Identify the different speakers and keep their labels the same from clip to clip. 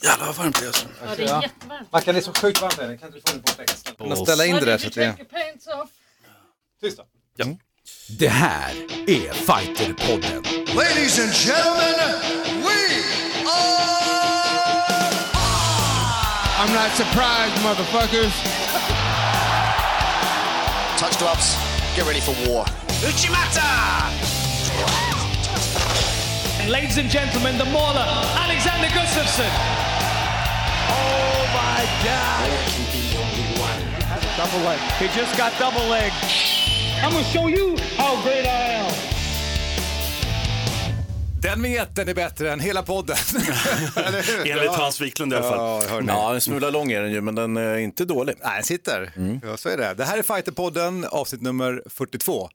Speaker 1: Jävlar vad varmt det är alltså.
Speaker 2: Ja, det är jättevarmt.
Speaker 3: Mackan, det är så sjukt varmt här. Kan du få den på ställa in det där så att det... Tyst då.
Speaker 4: Det här är Fighterpodden.
Speaker 5: Ladies and gentlemen, we are.
Speaker 6: I'm not surprised, motherfuckers.
Speaker 5: Touch gloves. Get ready for war.
Speaker 7: And ladies and gentlemen, the mauler, Alexander Gustafsson. Oh my God! Double leg. He just got double leg. I'm gonna show you how great I am.
Speaker 4: Den vignetten är bättre än hela podden.
Speaker 1: Enligt Hans Wiklund i alla fall.
Speaker 3: Ja.
Speaker 8: Ja, en smula lång är den ju, men den är inte dålig.
Speaker 3: Nej, den sitter. Ja, så är det. Det här är Fighterpodden, avsnitt nummer 42.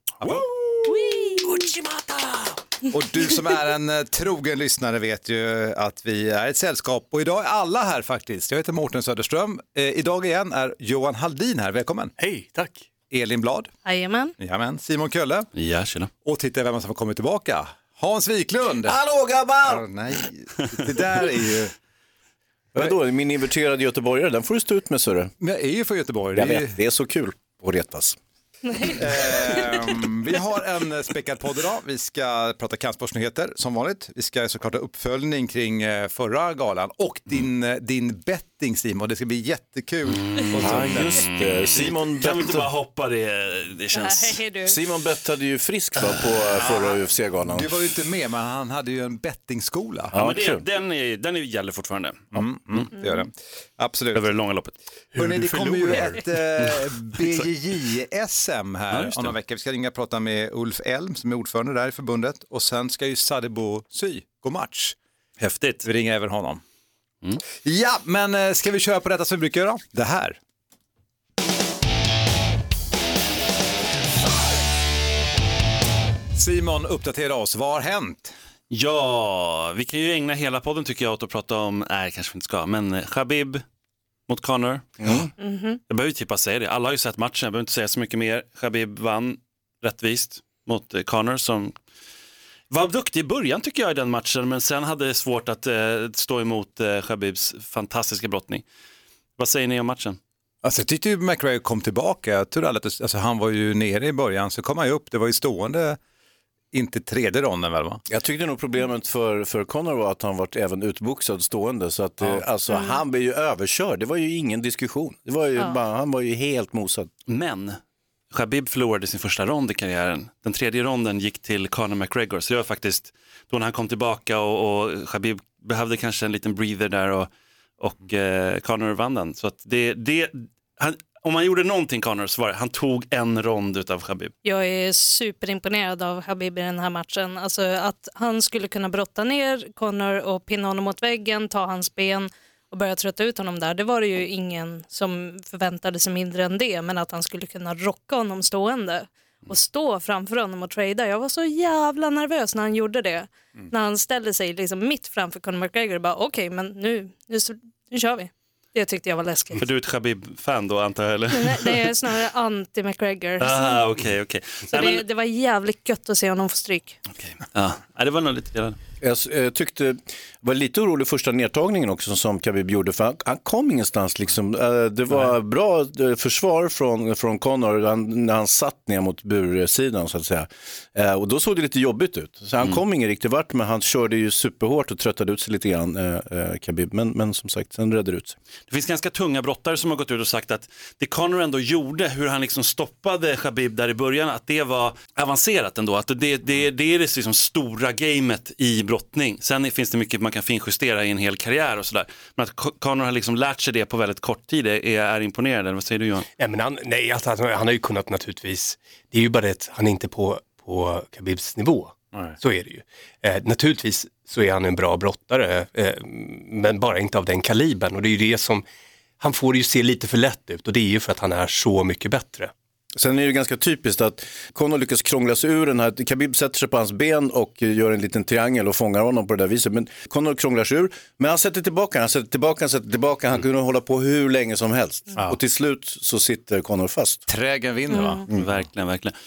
Speaker 3: Och du som är en eh, trogen lyssnare vet ju att vi är ett sällskap och idag är alla här faktiskt. Jag heter Mårten Söderström. Eh, idag igen är Johan Haldin här, välkommen.
Speaker 1: Hej, tack.
Speaker 3: Elin Blad,
Speaker 2: Jajamän.
Speaker 3: Jajamän. Simon Kölle
Speaker 1: Ja, tjena.
Speaker 3: och titta vem som har kommit tillbaka. Hans Wiklund.
Speaker 8: Hallå grabbar!
Speaker 3: Ja, nej, det där är ju...
Speaker 8: Vadå, min inverterade göteborgare, den får du stå ut med sörre.
Speaker 3: Men jag är ju från Göteborg.
Speaker 8: Jag
Speaker 3: Det är,
Speaker 8: vet, det är så kul att retas.
Speaker 3: Ehm, vi har en eh, späckad podd idag. Vi ska prata kampsportsnyheter som vanligt. Vi ska såklart ha uppföljning kring eh, förra galan och din, eh, din betting Simon. Det ska bli jättekul. Så-
Speaker 8: Ja, just det. Simon,
Speaker 1: Kan vi inte bara hoppa det? Det känns...
Speaker 2: Nej.
Speaker 8: Simon bettade ju friskt va, på förra UFC-galan.
Speaker 3: Du var ju inte med men han hade ju en bettingskola.
Speaker 1: Ja, men det, den, är, den är, gäller fortfarande.
Speaker 3: Mm, mm, det gör det. Absolut.
Speaker 1: Över det långa loppet.
Speaker 3: Hörrni, det kommer ju ett eh, BJJ-SM här
Speaker 1: Ja,
Speaker 3: om några veckor. Vi ska ringa och prata med Ulf Elm som är ordförande där i förbundet och sen ska ju Sadebo Sy gå match.
Speaker 1: Häftigt.
Speaker 3: Vi ringer även honom. Ja, men eh, ska vi köra på detta som vi brukar göra? Det här. Simon, uppdatera oss. Vad har hänt?
Speaker 1: Ja, vi kan ju ägna hela podden tycker jag åt att prata om, nej kanske vi inte ska, men eh, Khabib mot Conor. Jag behöver ju typ bara säga det, alla har ju sett matchen, jag behöver inte säga så mycket mer. Khabib vann rättvist mot eh, Conor som var duktig i början tycker jag i den matchen, men sen hade det svårt att eh, stå emot eh, Khabibs fantastiska brottning. Vad säger ni om matchen?
Speaker 3: Alltså, jag tyckte ju McRae kom tillbaka. Jag trodde aldrig att alltså, han var ju nere i början, så kom han ju upp. Det var ju stående, inte tredje ronden väl va?
Speaker 8: Jag tyckte nog problemet för, för Conor var att han varit även utboxad stående. Så att, eh, alltså, han blev ju överkörd. Det var ju ingen diskussion. Det var ju bara, han var ju helt mosad.
Speaker 1: Men Khabib förlorade sin första rond i karriären. Den tredje ronden gick till Conor McGregor. Så det var faktiskt då när han kom tillbaka och, och Khabib behövde kanske en liten breather där och, och eh, Conor vann den. Så att det, det, han, om han gjorde någonting Conor så var det han tog en rond utav Khabib.
Speaker 2: Jag är superimponerad av Habib i den här matchen. Alltså att han skulle kunna brotta ner Connor och pinna honom mot väggen, ta hans ben och börja trötta ut honom där. Det var det ju ingen som förväntade sig mindre än det, men att han skulle kunna rocka honom stående och stå framför honom och trada. Jag var så jävla nervös när han gjorde det. När han ställde sig liksom mitt framför Conor McGregor och bara okej, men nu, nu, nu kör vi. Det tyckte jag var läskigt.
Speaker 1: För du är ett Khabib-fan då antar jag eller?
Speaker 2: Nej, det är snarare anti-McGregor.
Speaker 1: Ah, okej, okej.
Speaker 2: Så
Speaker 1: Nej,
Speaker 2: det,
Speaker 1: men-
Speaker 2: det var jävligt gött att se honom få stryk.
Speaker 1: Ja, Nej, det var nog lite grann.
Speaker 8: Jag eh, tyckte, var lite orolig första nedtagningen också som Khabib gjorde för han, kom ingenstans liksom. Eh, Det var bra eh, försvar från, från Conor han, när han satt ner mot bursidan så att säga. Och då såg det lite jobbigt ut. Så han kom ingen riktigt vart men han körde ju superhårt och tröttade ut sig lite grann, eh, Khabib. Men, men som sagt, sen redde det ut sig.
Speaker 1: Det finns ganska tunga brottare som har gått ut och sagt att det Conor ändå gjorde, hur han liksom stoppade Khabib där i början, att det var avancerat ändå. Att det, det, det är det liksom stora gamet i brottning. Sen finns det mycket man kan finjustera i en hel karriär och sådär. Men att Co- Conor har liksom lärt sig det på väldigt kort tid är, är imponerande. Vad säger du Johan?
Speaker 6: Nej, men han, nej alltså, han, han har ju kunnat naturligtvis, det är ju bara det att han är inte på, på Khabibs nivå. Så är det ju. Eh, naturligtvis så är han en bra brottare, eh, men bara inte av den kalibern. Och det är ju det som, han får det ju se lite för lätt ut och det är ju för att han är så mycket bättre.
Speaker 8: Sen är det ganska typiskt att Conor lyckas krångla sig ur den här, Khabib sätter sig på hans ben och gör en liten triangel och fångar honom på det där viset. Men Conor krånglar sig ur, men han sätter tillbaka, han sätter tillbaka, han sätter tillbaka, han kunde hålla på hur länge som helst. Och till slut så sitter Conor fast.
Speaker 3: Trägen vinner va?
Speaker 1: Verkligen, verkligen.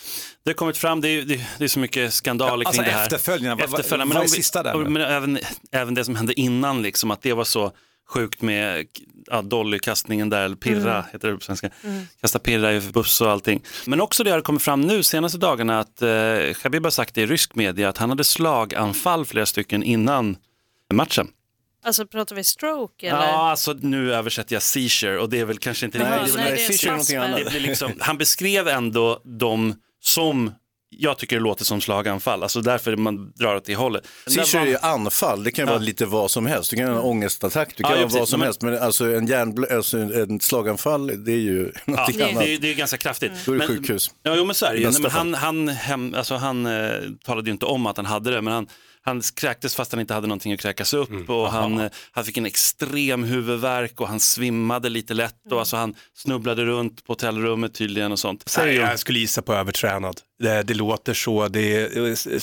Speaker 1: Det har kommit fram, det är, det, det är så mycket skandaler
Speaker 3: Ja, alltså
Speaker 1: kring det här.
Speaker 3: efterföljarna, vad- vad- är sista där?
Speaker 1: Men även, även det som hände innan, liksom, att det var så sjukt med ja, Dolly-kastningen där, eller pirra heter det på svenska. Kasta pirra i buss och allting. Men också det har kommit fram nu senaste dagarna att eh, Khabib har sagt det i rysk media att han hade slaganfall flera stycken innan matchen.
Speaker 2: Alltså pratar vi stroke eller?
Speaker 1: Ja, alltså nu översätter jag seizure och det är väl kanske inte riktigt.
Speaker 2: nej, det är.
Speaker 1: Det blir liksom, han beskrev ändå dem som, jag tycker det låter som slaganfall, alltså därför man drar åt det hållet.
Speaker 8: Seizure är ju anfall, det kan ju vara lite vad som helst. Det kan vara en ångestattack, det kan
Speaker 1: Ja, ja,
Speaker 8: vara vad som
Speaker 1: Men-
Speaker 8: helst. Men alltså en hjärnblö- alltså en slaganfall, det är ju
Speaker 1: Ja, det,
Speaker 8: annat.
Speaker 1: är, det är ganska kraftigt.
Speaker 8: Då är det sjukhus.
Speaker 1: Ja, jo, men så är det ju. men han, han, hem, alltså, han eh, talade ju inte om att han hade det, men han, han kräktes fast han inte hade någonting att kräkas upp
Speaker 8: Mm.
Speaker 1: och han, han fick en extrem huvudvärk och han svimmade lite lätt och alltså, han snubblade runt på hotellrummet tydligen och sånt.
Speaker 6: Nej, jag skulle gissa på övertränad. Det, det låter så, det är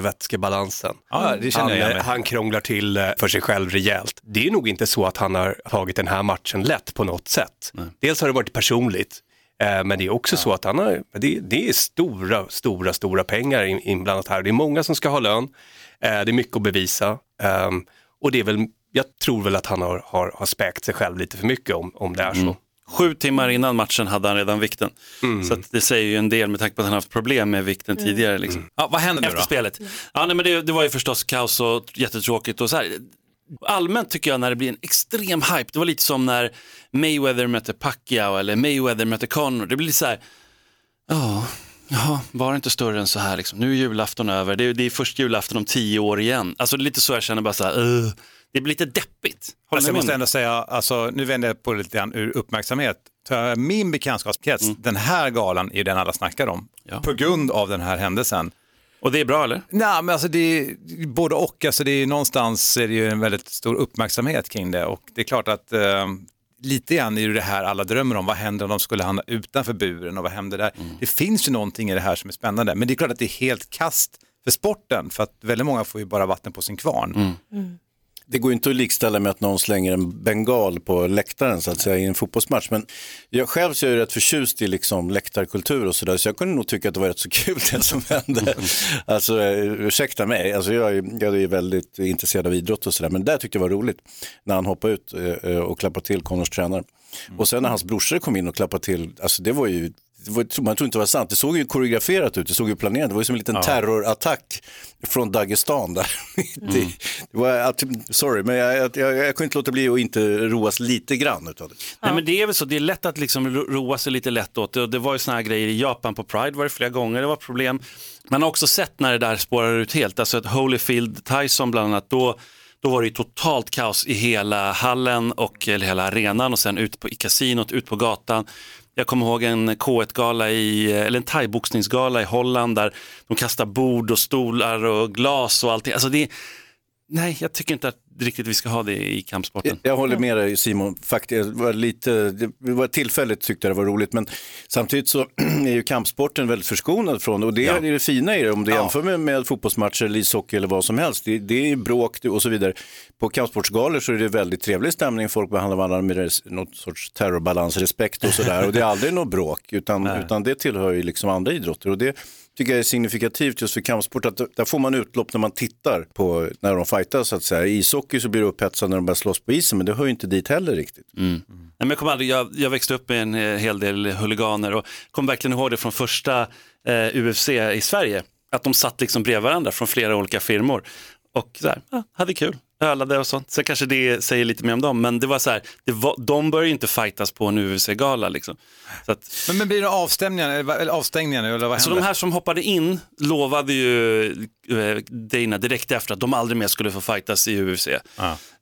Speaker 6: saltvätskebalansen.
Speaker 3: Ja, det känner
Speaker 6: Han,
Speaker 3: jag
Speaker 6: han krånglar till eh, för sig själv rejält. Det är nog inte så att han har tagit den här matchen lätt på något sätt. Dels har det varit personligt, eh, men det är också så att han har, det, det är stora, stora, stora pengar in- inblandat här. Det är många som ska ha lön, det är mycket att bevisa ehm, och det är väl, jag tror väl att han har, har, har späkt sig själv lite för mycket om, om det är så.
Speaker 1: Sju timmar innan matchen hade han redan vikten.
Speaker 8: Mm.
Speaker 1: Så att det säger ju en del med tanke på att han haft problem med vikten tidigare. Liksom.
Speaker 3: Ja, vad händer nu
Speaker 1: Efter
Speaker 3: då?
Speaker 1: spelet. Ja, nej, men det, det var ju förstås kaos och jättetråkigt. Och så här. Allmänt tycker jag när det blir en extrem hype, det var lite som när Mayweather mötte Pacquiao eller Mayweather mötte Conor. Det blir lite så här, ja, ja var det inte större än så här liksom. Nu är julafton över, det är, det är först julafton om tio år igen. Alltså det är lite så jag känner bara så här, "Ugh." det blir lite deppigt. Håller
Speaker 3: Alltså, jag måste ändå säga, alltså, nu vänder jag på det lite grann ur uppmärksamhet. Min bekantskapskrets, den här galan är den alla snackar om.
Speaker 1: Ja.
Speaker 3: På grund av den här händelsen.
Speaker 1: Och det är bra eller?
Speaker 3: Nej, men alltså det är både och. Alltså det är någonstans är det ju en väldigt stor uppmärksamhet kring det och det är klart att eh, lite grann är det det här alla drömmer om. Vad händer om de skulle hamna utanför buren och vad händer där? Det finns ju någonting i det här som är spännande, men det är klart att det är helt kast för sporten för att väldigt många får ju bara vatten på sin kvarn.
Speaker 8: Det går inte att likställa med att någon slänger en bengal på läktaren så att säga i en fotbollsmatch. Men jag själv så är jag rätt förtjust i liksom läktarkultur och sådär så jag kunde nog tycka att det var rätt så kul det som hände. Alltså eh, ursäkta mig, alltså, jag, jag är väldigt intresserad av idrott och sådär men där tyckte jag det var roligt när han hoppade ut eh, och klappade till Connors tränare. Och sen när hans brorsor kom in och klappade till, alltså det var ju var, man tror inte det var sant, det såg ju koreograferat ut, det såg ju planerat, det var ju som en liten terrorattack från Dagestan där. det, det var, att- sorry, men jag, jag, jag, jag kunde inte låta bli att inte roas lite grann utav det.
Speaker 1: Nej, men det är väl så, det är lätt att liksom ro- roa sig lite lätt åt det. Och det var ju såna här grejer i Japan på Pride var det flera gånger, det var problem. Man har också sett när det där spårar ut helt, alltså ett Holyfield Tyson bland annat, då, då var det totalt kaos i hela hallen och eller hela arenan och sen ut på, i kasinot, ut på gatan. Jag kommer ihåg en K1-gala i, eller en thaiboxningsgala i Holland där de kastar bord och stolar och glas och allting. Alltså det, är- nej, jag tycker inte att riktigt vi ska ha det i kampsporten.
Speaker 8: Jag håller med dig Simon, faktiskt, det var lite, det var tillfälligt tyckte jag det var roligt men samtidigt så är ju kampsporten väldigt förskonad från det och det är det fina i det om du jämför med, med fotbollsmatcher eller ishockey eller vad som helst. Det, det är bråk och så vidare. På kampsportsgalor så är det väldigt trevlig stämning, folk behandlar varandra med res, något sorts terrorbalans, respekt och sådär. Och det är aldrig något bråk utan, utan det tillhör ju liksom andra idrotter. Och det tycker jag är signifikativt just för kampsport att där får man utlopp när man tittar på när de fightas så att säga. I ishockey så blir det upphetsat när de börjar slåss på isen men det hör ju inte dit heller riktigt. Mm. Mm.
Speaker 1: Nej, men jag, kom aldrig, jag, jag växte upp med en eh, hel del huliganer och kommer verkligen ihåg det från första eh, UFC i Sverige. Att de satt liksom bredvid varandra från flera olika firmor och så här, ja, hade kul, ölade och sånt. Sen kanske det säger lite mer om dem, men det var så här, det var, de började ju inte fightas på en UFC-gala. Liksom. Så att,
Speaker 3: Men, men blir det avstängningar eller, avstängningar nu eller vad
Speaker 1: så de här som hoppade in lovade ju eh, Dana direkt efter att de aldrig mer skulle få fightas i UFC.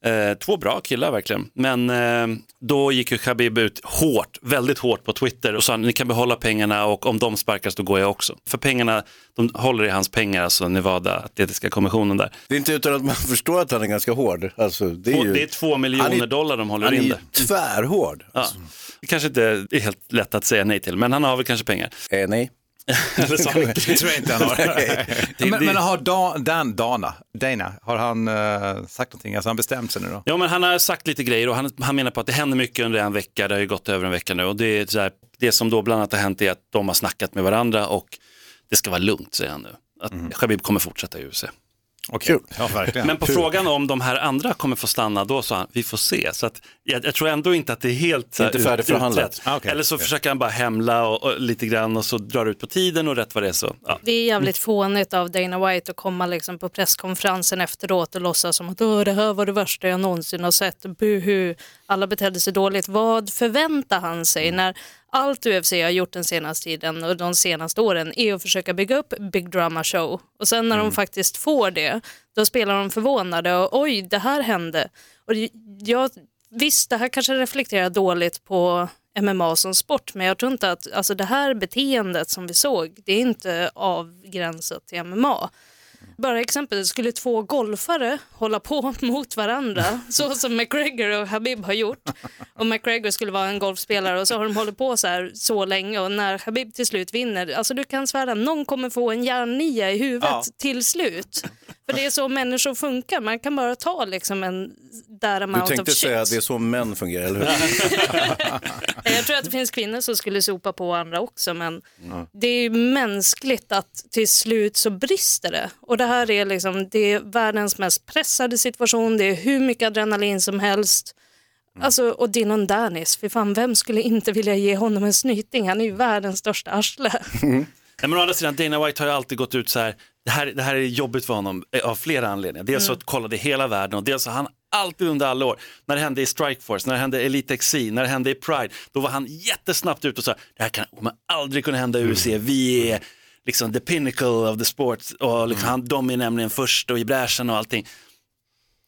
Speaker 1: Eh, två bra killar verkligen. Men eh, då gick ju Khabib ut hårt, väldigt hårt på Twitter och sa ni kan behålla pengarna och om de sparkas då går jag också. För pengarna, de håller i hans pengar, alltså Nevada, atletiska kommissionen där.
Speaker 8: Det är inte utan att man förstår att han är ganska hård. Alltså, det, är ju,
Speaker 1: det är två
Speaker 8: han
Speaker 1: miljoner
Speaker 8: är-
Speaker 1: dollar de håller
Speaker 8: han är
Speaker 1: in
Speaker 8: ju
Speaker 1: där.
Speaker 8: tvärhård.
Speaker 1: Ja. Det kanske inte är helt lätt att säga nej till, men han har väl kanske pengar.
Speaker 8: Eh, nej.
Speaker 3: Det tror jag inte han har.
Speaker 1: Det-
Speaker 3: men,
Speaker 1: det-
Speaker 3: men har Dan, Dan, Dana, Dana, har han eh, sagt någonting? Alltså han bestämt sig nu då?
Speaker 1: Ja, men han har sagt lite grejer och han, han menar på att det händer mycket under en vecka. Det har ju gått över en vecka nu och det, är så här, det som då bland annat har hänt är att de har snackat med varandra och det ska vara lugnt, säger han nu. Att Khabib kommer fortsätta i UFC.
Speaker 3: Okej, ja verkligen.
Speaker 1: Men på frågan om de här andra kommer få stanna, då sa han vi får se. Så att, jag, jag tror ändå inte att det är helt
Speaker 8: Inte färdigförhandlat.
Speaker 1: utrett.
Speaker 3: Ah, okej.
Speaker 1: Eller så försöker han bara hämla och, och, lite grann och så drar det ut på tiden och rätt vad det är så. Ja.
Speaker 2: Det är jävligt fånigt av Dana White att komma liksom på presskonferensen efteråt och låtsas som att Åh, det här var det värsta jag någonsin har sett. Buhu. Alla betedde sig dåligt. Vad förväntar han sig när allt UFC har gjort den senaste tiden och de senaste åren är att försöka bygga upp Big Drama Show och sen när de faktiskt får det då spelar de förvånade och oj det här hände. Och jag, visst det här kanske reflekterar dåligt på MMA som sport men jag tror inte att alltså det här beteendet som vi såg det är inte avgränsat till MMA. Bara exempel, skulle två golfare hålla på mot varandra så som McGregor och Habib har gjort och McGregor skulle vara en golfspelare och så har de hållit på så här så länge och när Habib till slut vinner, alltså du kan svära någon kommer få en järnnia i huvudet
Speaker 3: Ja.
Speaker 2: till slut. För det är så människor funkar, man kan bara ta liksom en that
Speaker 8: Du
Speaker 2: amount of
Speaker 8: tänkte
Speaker 2: shit.
Speaker 8: säga att det är så män fungerar, eller hur?
Speaker 2: Jag tror att det finns kvinnor som skulle sopa på andra också men det är ju mänskligt att till slut så brister det. Och det här är liksom, det är världens mest pressade situation, det är hur mycket adrenalin som helst. Alltså, och Dylan Danis, för fan vem skulle inte vilja ge honom en snyting? Han är ju världens största arsle.
Speaker 1: Nej, men å andra sidan, Dana White har ju alltid gått ut så här, det här, det här är jobbigt för honom eh, av flera anledningar. Dels så att kolla det i hela världen och dels har han alltid under alla år, när det hände i Strikeforce, när det hände i Elite XC, när det hände i Pride, då var han jättesnabbt ut och sa, det här kan kommer aldrig kunna hända i UFC, vi är liksom the pinnacle of the sport och liksom, han, de är nämligen först och i bräschen och allting.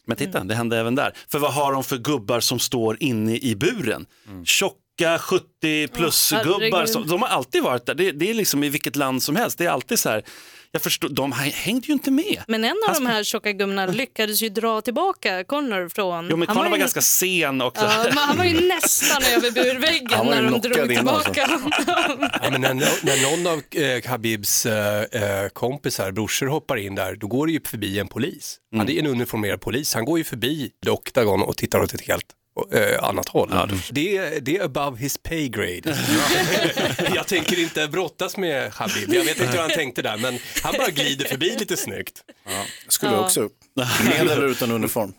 Speaker 1: Men titta, det hände även där. För vad har de för gubbar som står inne i buren? Tjocka 70 plus
Speaker 2: Ja,
Speaker 1: gubbar, som, de har alltid varit där. Det, det är liksom i vilket land som helst. Det är alltid så här, jag förstår, de hängde ju inte med.
Speaker 2: Men en av
Speaker 1: Han
Speaker 2: de här tjocka gummorna lyckades ju dra tillbaka Connor från...
Speaker 1: Jo men
Speaker 2: han
Speaker 1: Conor var
Speaker 2: ju-
Speaker 1: ganska sen också.
Speaker 2: Ja, men han var ju nästan över burväggen
Speaker 8: var
Speaker 2: när de drog
Speaker 8: alltså.
Speaker 2: tillbaka.
Speaker 6: Ja, men när, när någon av eh, Habibs eh, eh, kompisar, brorsor hoppar in där, då går det ju förbi en polis. Han är en uniformerad polis, han går ju förbi Octagon och tittar åt ett helt eh, annat håll. det, är- det är above his pay grade. jag tänker inte brottas med Habib, jag vet inte hur han tänkte där, men han bara glider förbi lite snyggt.
Speaker 8: Skulle
Speaker 2: Ja.
Speaker 8: också. Med eller utan uniform.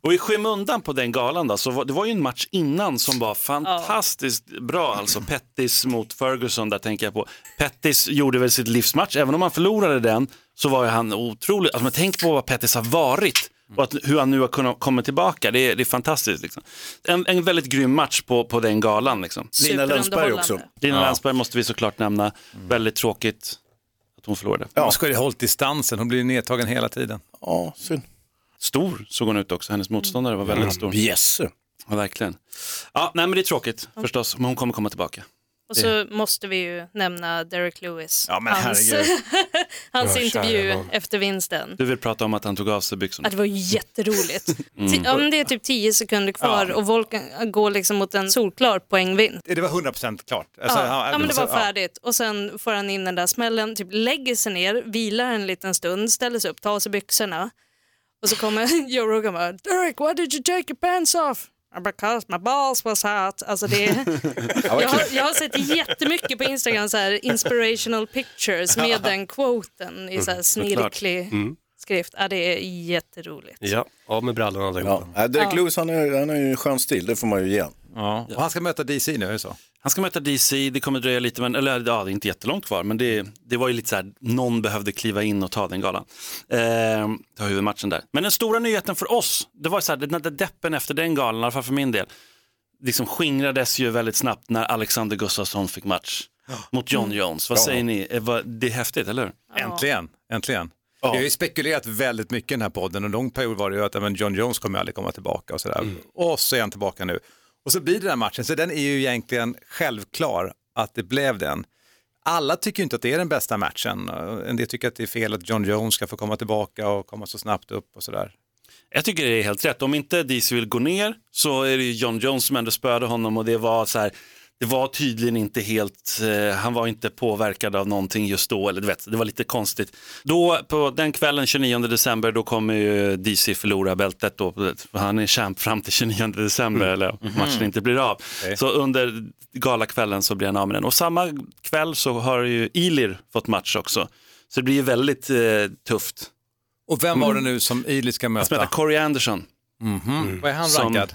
Speaker 1: Och i skymundan på den galan då, så var, det var ju en match innan som var fantastiskt bra. Alltså Pettis mot Ferguson, där tänker jag på. Pettis gjorde väl sitt livsmatch, även om han förlorade den så var ju han otrolig. Alltså, men tänk på vad Pettis har varit och att, hur han nu har kunnat komma tillbaka. Det är, det är fantastiskt. Liksom. En, en väldigt grym match på, på den galan. Liksom.
Speaker 8: Lina Länsberg också.
Speaker 1: Lina Länsberg måste vi såklart nämna. Väldigt tråkigt att hon förlorade.
Speaker 3: Hon skulle ju hållit distansen, hon blir nedtagen hela tiden.
Speaker 8: Ja, synd.
Speaker 1: Stor såg hon ut också, hennes motståndare var väldigt stor.
Speaker 8: Bjässe.
Speaker 1: Ja, verkligen. Ja, nej, men det är tråkigt förstås, men hon kommer komma tillbaka.
Speaker 2: Och så måste vi ju nämna Derek Lewis.
Speaker 3: Ja, men
Speaker 2: hans hans
Speaker 6: Ja,
Speaker 2: intervju
Speaker 6: kära
Speaker 2: efter vinsten.
Speaker 1: Du vill prata om att han tog av sig byxorna.
Speaker 2: Ja, det var jätteroligt. Ti- Ja, men det är typ 10 sekunder kvar och Volkan går liksom mot en solklar poängvinst.
Speaker 3: Det var 100% klart. Alltså,
Speaker 2: Ja,
Speaker 3: han-
Speaker 2: ja, men det var
Speaker 3: alltså, ja.
Speaker 2: färdigt och sen får han in den där smällen, typ lägger sig ner, vilar en liten stund, ställer sig upp, tar av sig byxorna och så kommer Joe Rogan bara Derek, why did you take your pants off? Because my balls was hot. Alltså det, jag, har, jag har sett jättemycket på Instagram så här inspirational pictures med den quoten i så här snirklig skrift. Ja, det är jätteroligt.
Speaker 6: Ja, av med brallorna allihopa.
Speaker 8: Ja. Derek Lewis han är, han har ju en skön stil, det får man ju ge han.
Speaker 3: Ja. Och han ska möta DC nu, är det så?
Speaker 1: Han ska möta DC, det kommer dröja lite, men, eller ja, det är inte jättelångt kvar, men det, det var ju lite så här, någon behövde kliva in och ta den galan. Eh, ta huvudmatchen där. Men den stora nyheten för oss, det var så här, den där deppen efter den galan, i alla fall för min del, liksom skingrades ju väldigt snabbt när Alexander Gustafsson fick match mot John Jones. Vad säger ni? Eh, vad- Det är häftigt, eller hur?
Speaker 3: Äntligen, äntligen. Vi har ju spekulerat väldigt mycket i den här podden och en lång period var det ju att ja, men John Jones kommer aldrig komma tillbaka och sådär. Och så är han tillbaka nu. Och så blir det den här matchen, så den är ju egentligen självklar att det blev den. Alla tycker ju inte att det är den bästa matchen. En del tycker att det är fel att John Jones ska få komma tillbaka och komma så snabbt upp och sådär.
Speaker 1: Jag tycker det är helt rätt. Om inte DC vill gå ner så är det ju John Jones som ändå spöade honom och det var så här, det var tydligen inte helt, eh, han var inte påverkad av någonting just då, eller du vet, det var lite konstigt. Då på den kvällen 29 december då kommer ju DC förlora bältet då, han är champ fram till 29 december eller om matchen inte blir av. Så under galakvällen så blir han av med den och samma kväll så har ju Ilir fått match också. Så det blir ju väldigt eh, tufft
Speaker 3: Och vem var det nu som Ely ska
Speaker 1: Han som heter
Speaker 3: möta?
Speaker 1: Corey Anderson.
Speaker 3: Vad är han
Speaker 1: Som-
Speaker 3: rankad?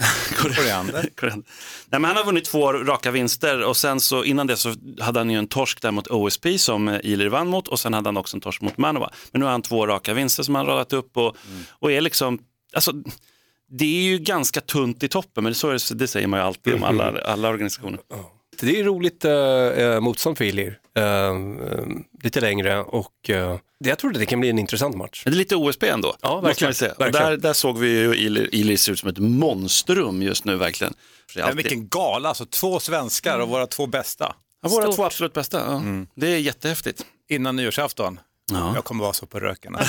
Speaker 2: Koriander.
Speaker 3: Koriander.
Speaker 1: Nej, men han har vunnit två raka vinster och sen så innan det så hade han ju en torsk där mot OSP som Ilir vann mot och sen hade han också en torsk mot Manova. Men nu har han två raka vinster som han radat upp och, och är liksom, alltså det är ju ganska tunt i toppen men så det, det säger man ju alltid om alla, alla organisationer.
Speaker 6: Det är roligt uh, motstånd för Ilir. Eh, lite längre och uh, jag tror att det kan bli en intressant match.
Speaker 1: Men det är lite OSP ändå.
Speaker 6: Ja, verkligen.
Speaker 1: säga. Och
Speaker 6: Verkligen.
Speaker 1: där, där såg vi ju ser ut som ett monstrum just nu verkligen.
Speaker 3: Men vilken gala, alltså två svenskar och våra två bästa
Speaker 1: Ja, våra
Speaker 2: Stort.
Speaker 1: två absolut bästa. Ja. Det är jättehäftigt.
Speaker 3: innan nyårsafton.
Speaker 1: Ja.
Speaker 3: Jag kommer vara så på röken. ja,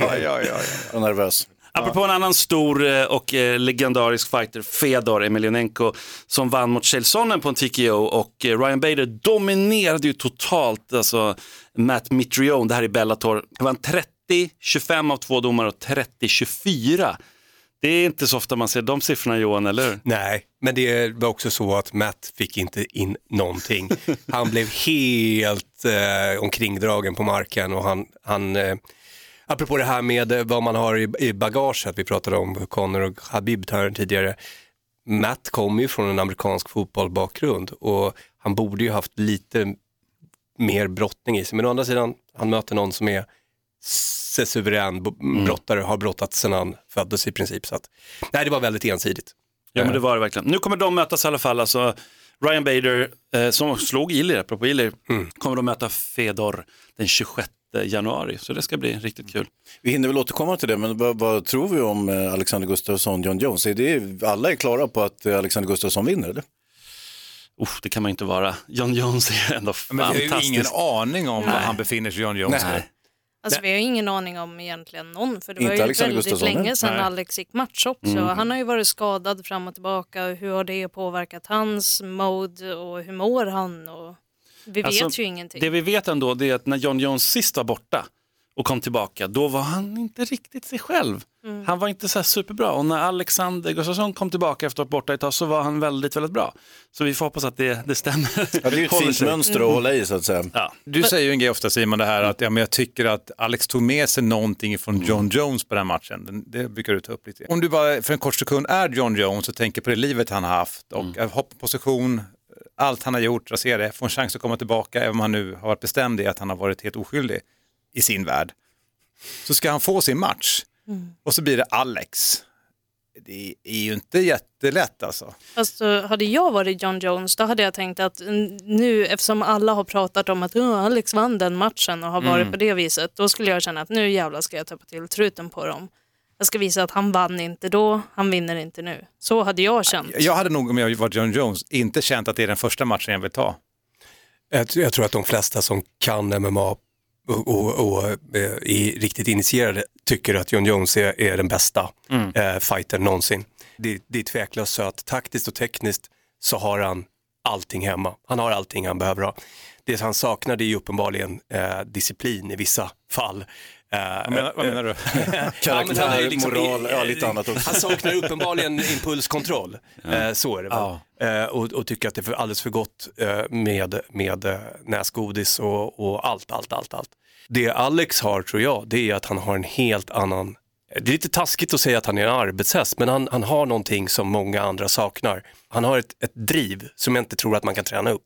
Speaker 3: ja, ja, ja.
Speaker 8: Jag är nervös.
Speaker 1: Apropå en annan stor eh, och eh, legendarisk fighter, Fedor Emelianenko, som vann mot Chael Sonnen på en TKO och eh, Ryan Bader dominerade ju totalt alltså, Matt Mitrione, det här i Bellator. Var en 30-25 av två domare och 30-24. Det är inte så ofta man ser de siffrorna Johan, eller hur?
Speaker 6: Nej, men det var också så att Matt fick inte in någonting. Han blev helt eh, omkringdragen på marken och han, han eh, apropå det här med eh, vad man har i, i bagaget, vi pratade om Conor och Habib här tidigare. Matt kommer ju från en amerikansk fotbollbakgrund och han borde ju haft lite mer brottning i sig. Men å andra sidan, han möter någon som är suverän bo- brottare, har brottat sedan han föddes i princip. Så att, nej, det var väldigt ensidigt.
Speaker 1: Ja, men det var det verkligen. Nu kommer de mötas i alla fall. Alltså, Ryan Bader, eh, som slog Ilir, apropå Ilir, kommer de möta Fedor den 26 januari. Så det ska bli riktigt kul.
Speaker 8: Vi hinner väl återkomma till det, men vad, vad tror vi om eh, Alexander Gustafsson, John Jones? Är det, alla är klara på att eh, Alexander Gustafsson vinner, eller?
Speaker 1: Uff, det kan man inte vara. John Jones är ändå
Speaker 3: Men vi har ju
Speaker 1: fantastisk.
Speaker 3: ingen aning om var han befinner sig, John Jones.
Speaker 1: Nej.
Speaker 2: Alltså, vi har ingen aning om egentligen någon, för det
Speaker 8: Inte
Speaker 2: var ju
Speaker 8: Alexander
Speaker 2: väldigt
Speaker 8: Gustafsson,
Speaker 2: länge sedan
Speaker 3: nej.
Speaker 2: Alex gick match också. Han har ju varit skadad fram och tillbaka. Hur har det påverkat hans mode och hur mår han? Och vi vet
Speaker 1: Alltså,
Speaker 2: ju ingenting.
Speaker 1: Det vi vet ändå det är att när John Jones sist var borta och kom tillbaka, då var han inte riktigt sig själv.
Speaker 2: Mm.
Speaker 1: Han var inte så här superbra och när Alexander Gustafsson kom tillbaka efter att ha varit borta ett tag så var han väldigt, väldigt bra. Så vi får hoppas att det, det stämmer.
Speaker 8: Ja, det är ju ett fint mönster att hålla i, så att säga.
Speaker 1: Ja.
Speaker 3: Du säger ju en grej ofta Simon, det här att ja, men jag tycker att Alex tog med sig någonting från John Jones på den matchen. Den- Det brukar du ta upp lite. Om du bara för en kort sekund är John Jones och tänker på det livet han har haft och mm. hoppposition, allt han har gjort, rasera det, får en chans att komma tillbaka, även om han nu har varit bestämd i att han har varit helt oskyldig i sin värld. Så ska han få sin match och så blir det Alex. Det är ju inte jättelätt alltså.
Speaker 2: Alltså, hade jag varit John Jones då hade jag tänkt att mm, nu eftersom alla har pratat om att "Åh, Alex vann den matchen och har varit
Speaker 1: Mm.
Speaker 2: på det viset, då skulle jag känna att nu jävlar ska jag täppa till truten på dem. Jag ska visa att han vann inte då, han vinner inte nu. Så hade jag känt.
Speaker 3: Jag hade nog om jag var John Jones inte känt att det är den första matchen jag vill ta.
Speaker 6: Jag, tror- jag tror att de flesta som kan MMA och, och, och eh, är riktigt initierade tycker att John Jones är, är den bästa eh, fightern någonsin. Det, det är tveklöst så att taktiskt och tekniskt så har han allting hemma. Han har allting han behöver ha. Det han saknar det är ju uppenbarligen eh, disciplin i vissa fall. Eh,
Speaker 3: Vad menar, vad menar du?
Speaker 6: Ja, men han är ju
Speaker 8: Karaktär, moral, ja, lite annat också.
Speaker 6: Han saknar uppenbarligen impulskontroll. Eh, så är det väl. Eh, och, och tycker att det är alldeles för gott med, med näsgodis och, och allt, allt, allt, allt. Det Alex har tror jag, det är att han har en helt annan det är lite taskigt att säga att han är en arbetshäst, men han, han har någonting som många andra saknar. Han har ett, ett driv som jag inte tror att man kan träna upp.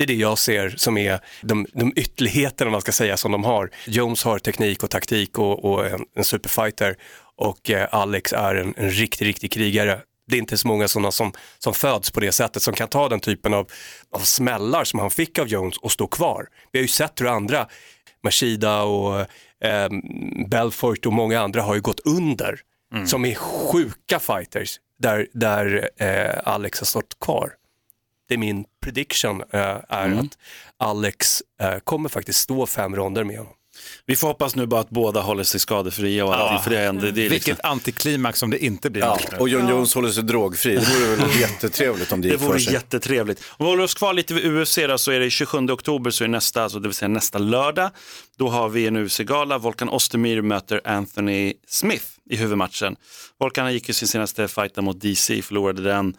Speaker 6: Det är det jag ser som är de, de ytterligheterna man ska säga som de har. Jones har teknik och taktik och, och en, en superfighter och eh, Alex är en, en riktig, riktig krigare. Det är inte så många sådana som, som föds på det sättet som kan ta den typen av, av smällar som han fick av Jones och stå kvar. Vi har ju sett hur andra, Mashida och eh, Belfort och många andra har ju gått under som är sjuka fighters där, där eh, Alex har stått kvar det är min prediction eh, är att Alex eh, kommer faktiskt stå fem ronder med honom.
Speaker 1: Vi får hoppas nu bara att båda håller sig skadefria och allting, för det är, ändå, det är liksom,
Speaker 3: Vilket antiklimax om det inte blir
Speaker 8: Ja, och John Jones håller sig drogfri. Det vore väl jättetrevligt om det
Speaker 1: det
Speaker 8: gick för
Speaker 1: vore
Speaker 8: sig.
Speaker 1: jättetrevligt. Om vi håller oss kvar lite vid UFC då, så är det 27 oktober, så är nästa, alltså det vill säga nästa lördag. Då har vi en UFC-gala. Volkan Ostermyr möter Anthony Smith i huvudmatchen. Volkan gick ju sin senaste fight mot DC, förlorade den.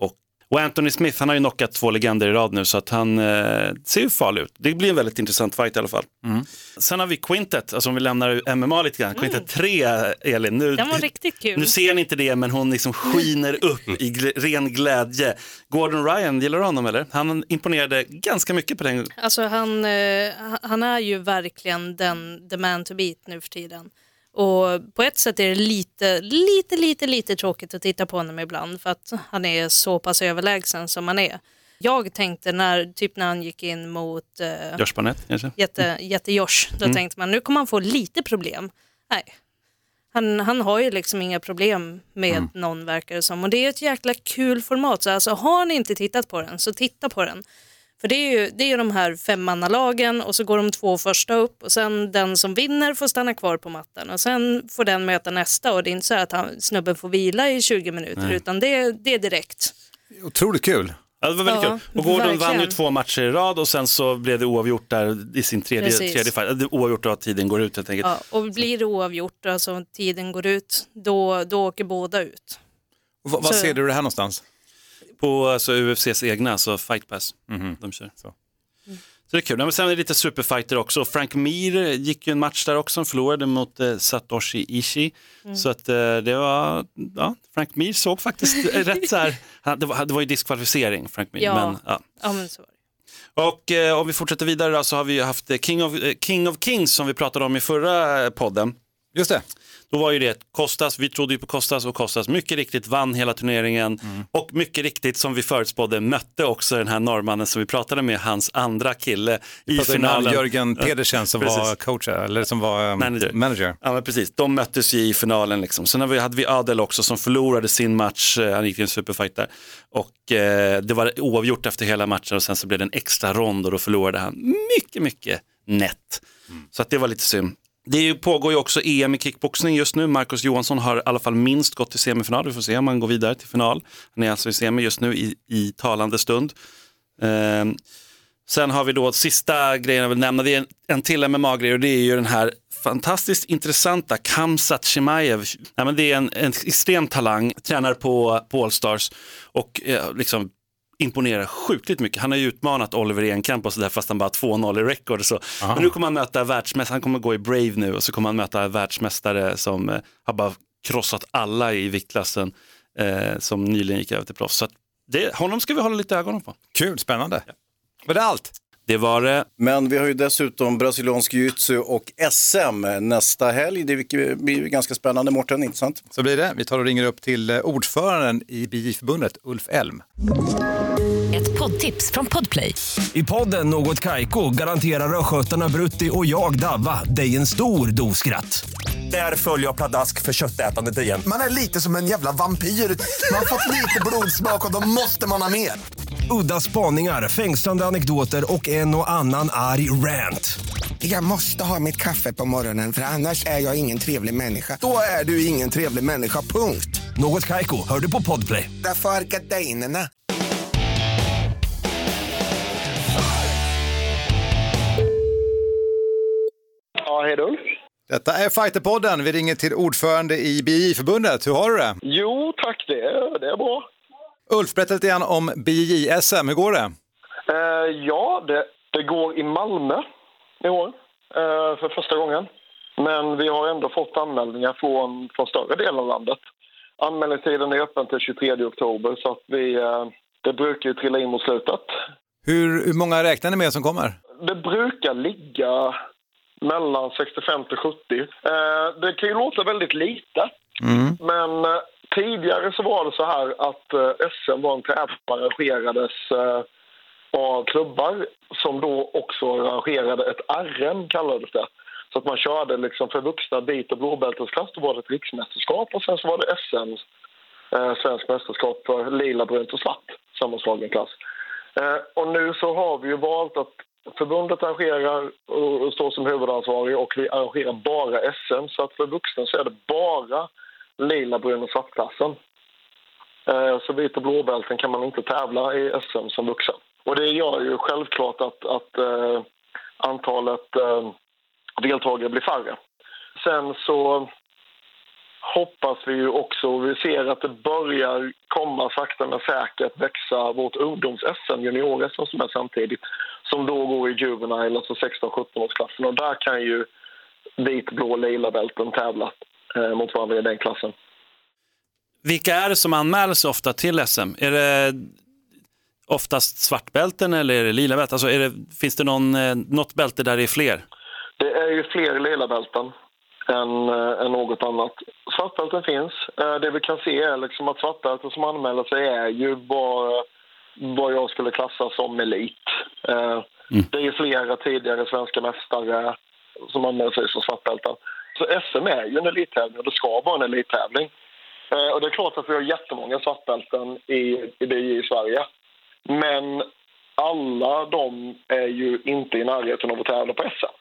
Speaker 1: Och Och Anthony Smith, han har ju knockat två legender i rad nu så att han eh, ser ju farlig ut. Det blir en väldigt intressant fight i alla fall. Sen har vi Quintet, alltså om vi lämnar MMA lite grann. Quintet 3, Elin. Nu,
Speaker 2: Den var riktigt kul.
Speaker 1: nu ser ni inte det, men hon liksom skiner upp i gl- ren glädje. Gordon Ryan, gillar du honom eller? Han imponerade ganska mycket på den.
Speaker 2: Alltså han, eh, han är ju verkligen den the man to beat nu för tiden. Och på ett sätt är det lite, lite, lite, lite tråkigt att titta på honom ibland för att han är så pass överlägsen som han är. Jag tänkte när, typ när han gick in mot eh,
Speaker 1: Josh Barnett kanske?
Speaker 2: jätte, jätte Josh, då tänkte man nu kommer han få lite problem. Nej, han, han har ju liksom inga problem med någon verkar det som. Och det är ett jäkla kul format. Så alltså, har ni inte tittat på den så titta på den. För det är ju, det är de här femmannalagen och så går de två första upp och sen den som vinner får stanna kvar på mattan och sen får den möta nästa och det är inte så att han, snubben får vila i 20 minuter utan det, det är direkt.
Speaker 3: Otroligt kul.
Speaker 1: Ja, det var väldigt
Speaker 2: Ja,
Speaker 1: kul. Och Gordon vann ju
Speaker 2: verkligen.
Speaker 1: två matcher i rad och sen så blev det oavgjort där i sin tredje,
Speaker 2: Precis.
Speaker 1: tredje fight. Det- Oavgjort då att tiden går ut helt enkelt.
Speaker 2: Ja, och blir det oavgjort, alltså tiden går ut, då, då åker båda ut.
Speaker 3: Och vad, vad
Speaker 2: Så-
Speaker 3: ser du det här någonstans?
Speaker 1: På alltså, UFCs egna, alltså Fight Pass. De kör. Så. Så det är kul. Men sen är det lite superfighter också. Frank Mir gick ju en match där också, förlorade mot eh, Satoshi Ishii. Så att eh, det var, ja, Frank Mir såg faktiskt rätt så här, han, det, var, det var ju diskvalificering Frank Mir.
Speaker 2: Ja.
Speaker 1: Men, ja.
Speaker 2: Ja, men så var det.
Speaker 1: Och eh, om vi fortsätter vidare då, så har vi ju haft eh, King of, eh, King of Kings som vi pratade om i förra eh, podden.
Speaker 3: Just det.
Speaker 1: Då var ju det Kostas, vi trodde ju på Kostas och Kostas mycket riktigt vann hela turneringen och mycket riktigt som vi förutspådde mötte också den här norrmannen som vi pratade med, hans andra kille i finalen.
Speaker 3: Jörgen Pedersen som
Speaker 1: Precis.
Speaker 3: var coach, eller som var um,
Speaker 1: Manager.
Speaker 3: manager.
Speaker 1: Ja men precis, de möttes ju i finalen liksom. Sen vi, hade vi Adel också som förlorade sin match, Eh, han gick i en superfight där. Och eh, det var oavgjort efter hela matchen och sen så blev det en extra rond och då förlorade han mycket, mycket nätt. Så att det var lite synd. Det pågår ju också EM i kickboxning just nu. Marcus Johansson har i alla fall minst gått till semifinal. Vi får se om han går vidare till final. Han är alltså i semi just nu i, i talande stund. Ehm, Sen har vi då sista grejen jag vill nämna, det är en, en till MMA-grej och det är ju den här fantastiskt intressanta Kamsat Chimaev. Nej, men det är en, en extrem talang, tränar på, på Allstars och eh, liksom imponerar sjukligt mycket. Han har ju utmanat Oliver Enkamp och sådär fast han bara har 2-0 i record. Men nu kommer han möta världsmästare, han kommer gå i Brave nu och så kommer han möta världsmästare som eh, har bara krossat alla i viktklassen eh, som nyligen gick över till proffs. Så att det, honom ska vi hålla lite ögonen på.
Speaker 3: Kul, spännande. Var det allt?
Speaker 1: Det var det.
Speaker 8: Men vi har ju dessutom brasiliansk jiu-jitsu och SM nästa helg. Det blir ju ganska spännande, Mårten, inte sant?
Speaker 3: Så blir det. Vi tar och ringer upp till eh, ordföranden i BI-förbundet, Ulf Elm.
Speaker 9: Ett poddtips från Podplay.
Speaker 10: I podden Något Kaiko garanterar östgötarna Brutti och jag, Davva, dig en stor dos skratt. Där följer jag pladask för köttätandet igen.
Speaker 11: Man är lite som en jävla vampyr. Man har fått lite blodsmak och då måste man ha mer.
Speaker 10: Udda spaningar, fängslande anekdoter och en och annan arg rant.
Speaker 11: Jag måste ha mitt kaffe på morgonen för annars är jag ingen trevlig människa. Då är du ingen trevlig människa, punkt.
Speaker 10: Något Kaiko, hör du på Podplay.
Speaker 11: Därför är gardinerna.
Speaker 12: Ja, hej Ulf.
Speaker 3: Detta är Fighterpodden. Vi ringer till ordförande i BI-förbundet. Hur har du det?
Speaker 12: Jo, tack. Det är, det är bra.
Speaker 3: Ulf, berätta lite grann om BI-SM. Hur går det?
Speaker 12: Eh, ja, det, det går i Malmö i år eh, för första gången. Men vi har ändå fått anmälningar från, från större delen av landet. Anmälningstiden är öppen till 23 oktober så att vi, eh, det brukar ju trilla in mot slutet.
Speaker 3: Hur, hur många räknar ni med som kommer?
Speaker 12: Det brukar ligga mellan 65 till 70. Eh, det kan ju låta väldigt lite, men eh, tidigare så var det så här att eh, SM var en tävling som arrangerades eh, av klubbar som då också arrangerade ett RM, kallades det. Så att man körde liksom för vuxna vit och blåbältesklass, då var det ett riksmästerskap och sen så var det SM, eh, svensk mästerskap för lila, brunt och svart, sammanslagen klass. Eh, och nu så har vi ju valt att förbundet arrangerar och och står som huvudansvarig och vi arrangerar bara SM. Så att för vuxna så är det bara lila, brun och svartklassen. Eh, så vit och blåbälten kan man inte tävla i SM som vuxen. Och det gör ju självklart att, att eh, antalet eh, deltagare blir färre. Sen så hoppas vi ju också. Vi ser att det börjar komma sakta men säkert växa vårt ungdoms-SM, junior-SM som är samtidigt, som då går i juvenile, alltså 16-17-årsklassen. Och där kan ju vit, blå, lila bälten tävla mot varandra i den klassen.
Speaker 1: Vilka är det som anmäler sig ofta till SM? Är det oftast svartbälten eller är det lila bälten? Alltså är det, finns det någon, eh, något bälte där det är fler?
Speaker 12: Det är ju fler lila bälten än, äh, än något annat. Svartbälten finns. Det vi kan se är liksom att svartbälten som anmäler sig är ju vad, vad jag skulle klassa som elit. Mm. Det är flera tidigare svenska mästare som anmäler sig som svartbälten. Så SM är ju en elittävling och det ska vara en elittävling. Eh, och det är klart att vi har jättemånga svartbälten i, i BJ i Sverige. Men alla de är ju inte i närheten av att tävla på SM.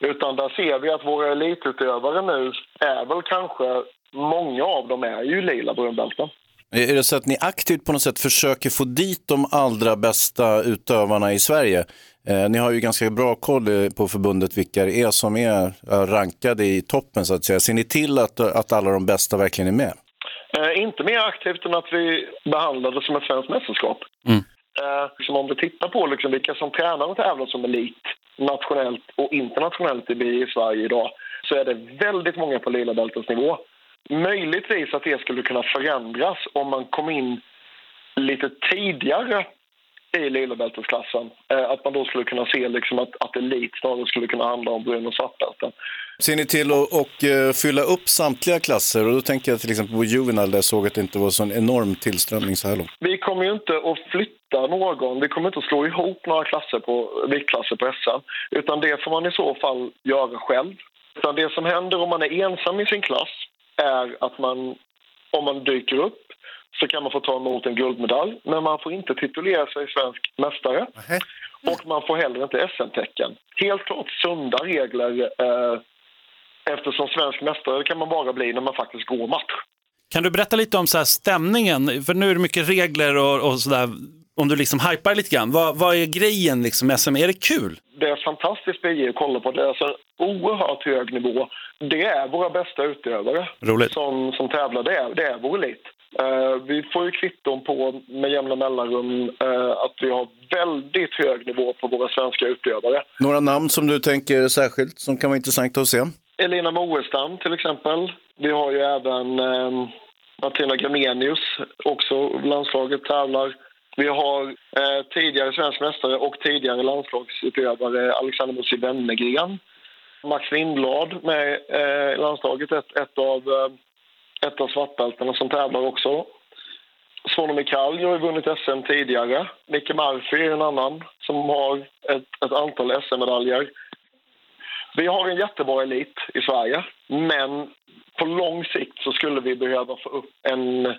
Speaker 12: Utan där ser vi att våra elitutövare nu är väl kanske, många av dem är ju lila brunbälten.
Speaker 8: Är det så att ni aktivt på något sätt försöker få dit de allra bästa utövarna i Sverige? Eh, ni har ju ganska bra koll eh, på förbundet vilka det är som är rankade i toppen så att säga. Ser ni till att, att alla de bästa verkligen är med?
Speaker 12: Eh, inte mer aktivt än att vi behandlar det som ett svenskt mästerskap. Mm. Eh, liksom om vi tittar på liksom vilka som tränar och tävlar som elit nationellt och internationellt i Sverige idag så är det väldigt många på lila bältesnivå. Möjligtvis att det skulle kunna förändras om man kom in lite tidigare i lila bältesklassen. Eh, att man då skulle kunna se liksom att, att elit snarare skulle kunna handla om brun och svartbälten.
Speaker 8: Ser ni till att och, uh, fylla upp samtliga klasser? Och då tänker jag till exempel på Juvenile där jag såg att det inte var så en enorm tillströmning så här långt.
Speaker 12: Vi kommer ju inte att flytta någon. Vi kommer inte att slå ihop några klasser på, viktklasser på SM. Utan det får man i så fall göra själv. Utan det som händer om man är ensam i sin klass är att man, om man dyker upp så kan man få ta emot en guldmedalj. Men man får inte titulera sig svensk mästare. Mm. Och man får heller inte SM-tecken. Helt klart sunda regler eh, eftersom svensk mästare kan man bara bli när man faktiskt går match.
Speaker 1: Kan du berätta lite om så stämningen? För nu är det mycket regler och, och sådär. Om du liksom hypar lite grann, vad, vad är grejen liksom med SM? Är det kul?
Speaker 12: Det är fantastiskt BJ att kolla på. Det är alltså oerhört hög nivå. Det är våra bästa utövare
Speaker 1: Roligt.
Speaker 12: Som, som tävlar. Det är, det är vår elit. Uh, vi får ju kvitton på med jämna mellanrum uh, att vi har väldigt hög nivå på våra svenska utövare.
Speaker 8: Några namn som du tänker särskilt som kan vara intressant att se?
Speaker 12: Elina Moestam till exempel. Vi har ju även uh, Martina Gramenius, också landslaget tävlar. Vi har tidigare svensk mästare och tidigare landslagsutövare Alexander Musi Wennergren. Max Lindblad med i landslaget, ett, ett av ett av svartbältena som tävlar också. Svonomi Kall har ju vunnit SM tidigare. Micke Murphy är en annan som har ett, ett antal SM-medaljer. Vi har en jättebra elit i Sverige, men på lång sikt så skulle vi behöva få upp en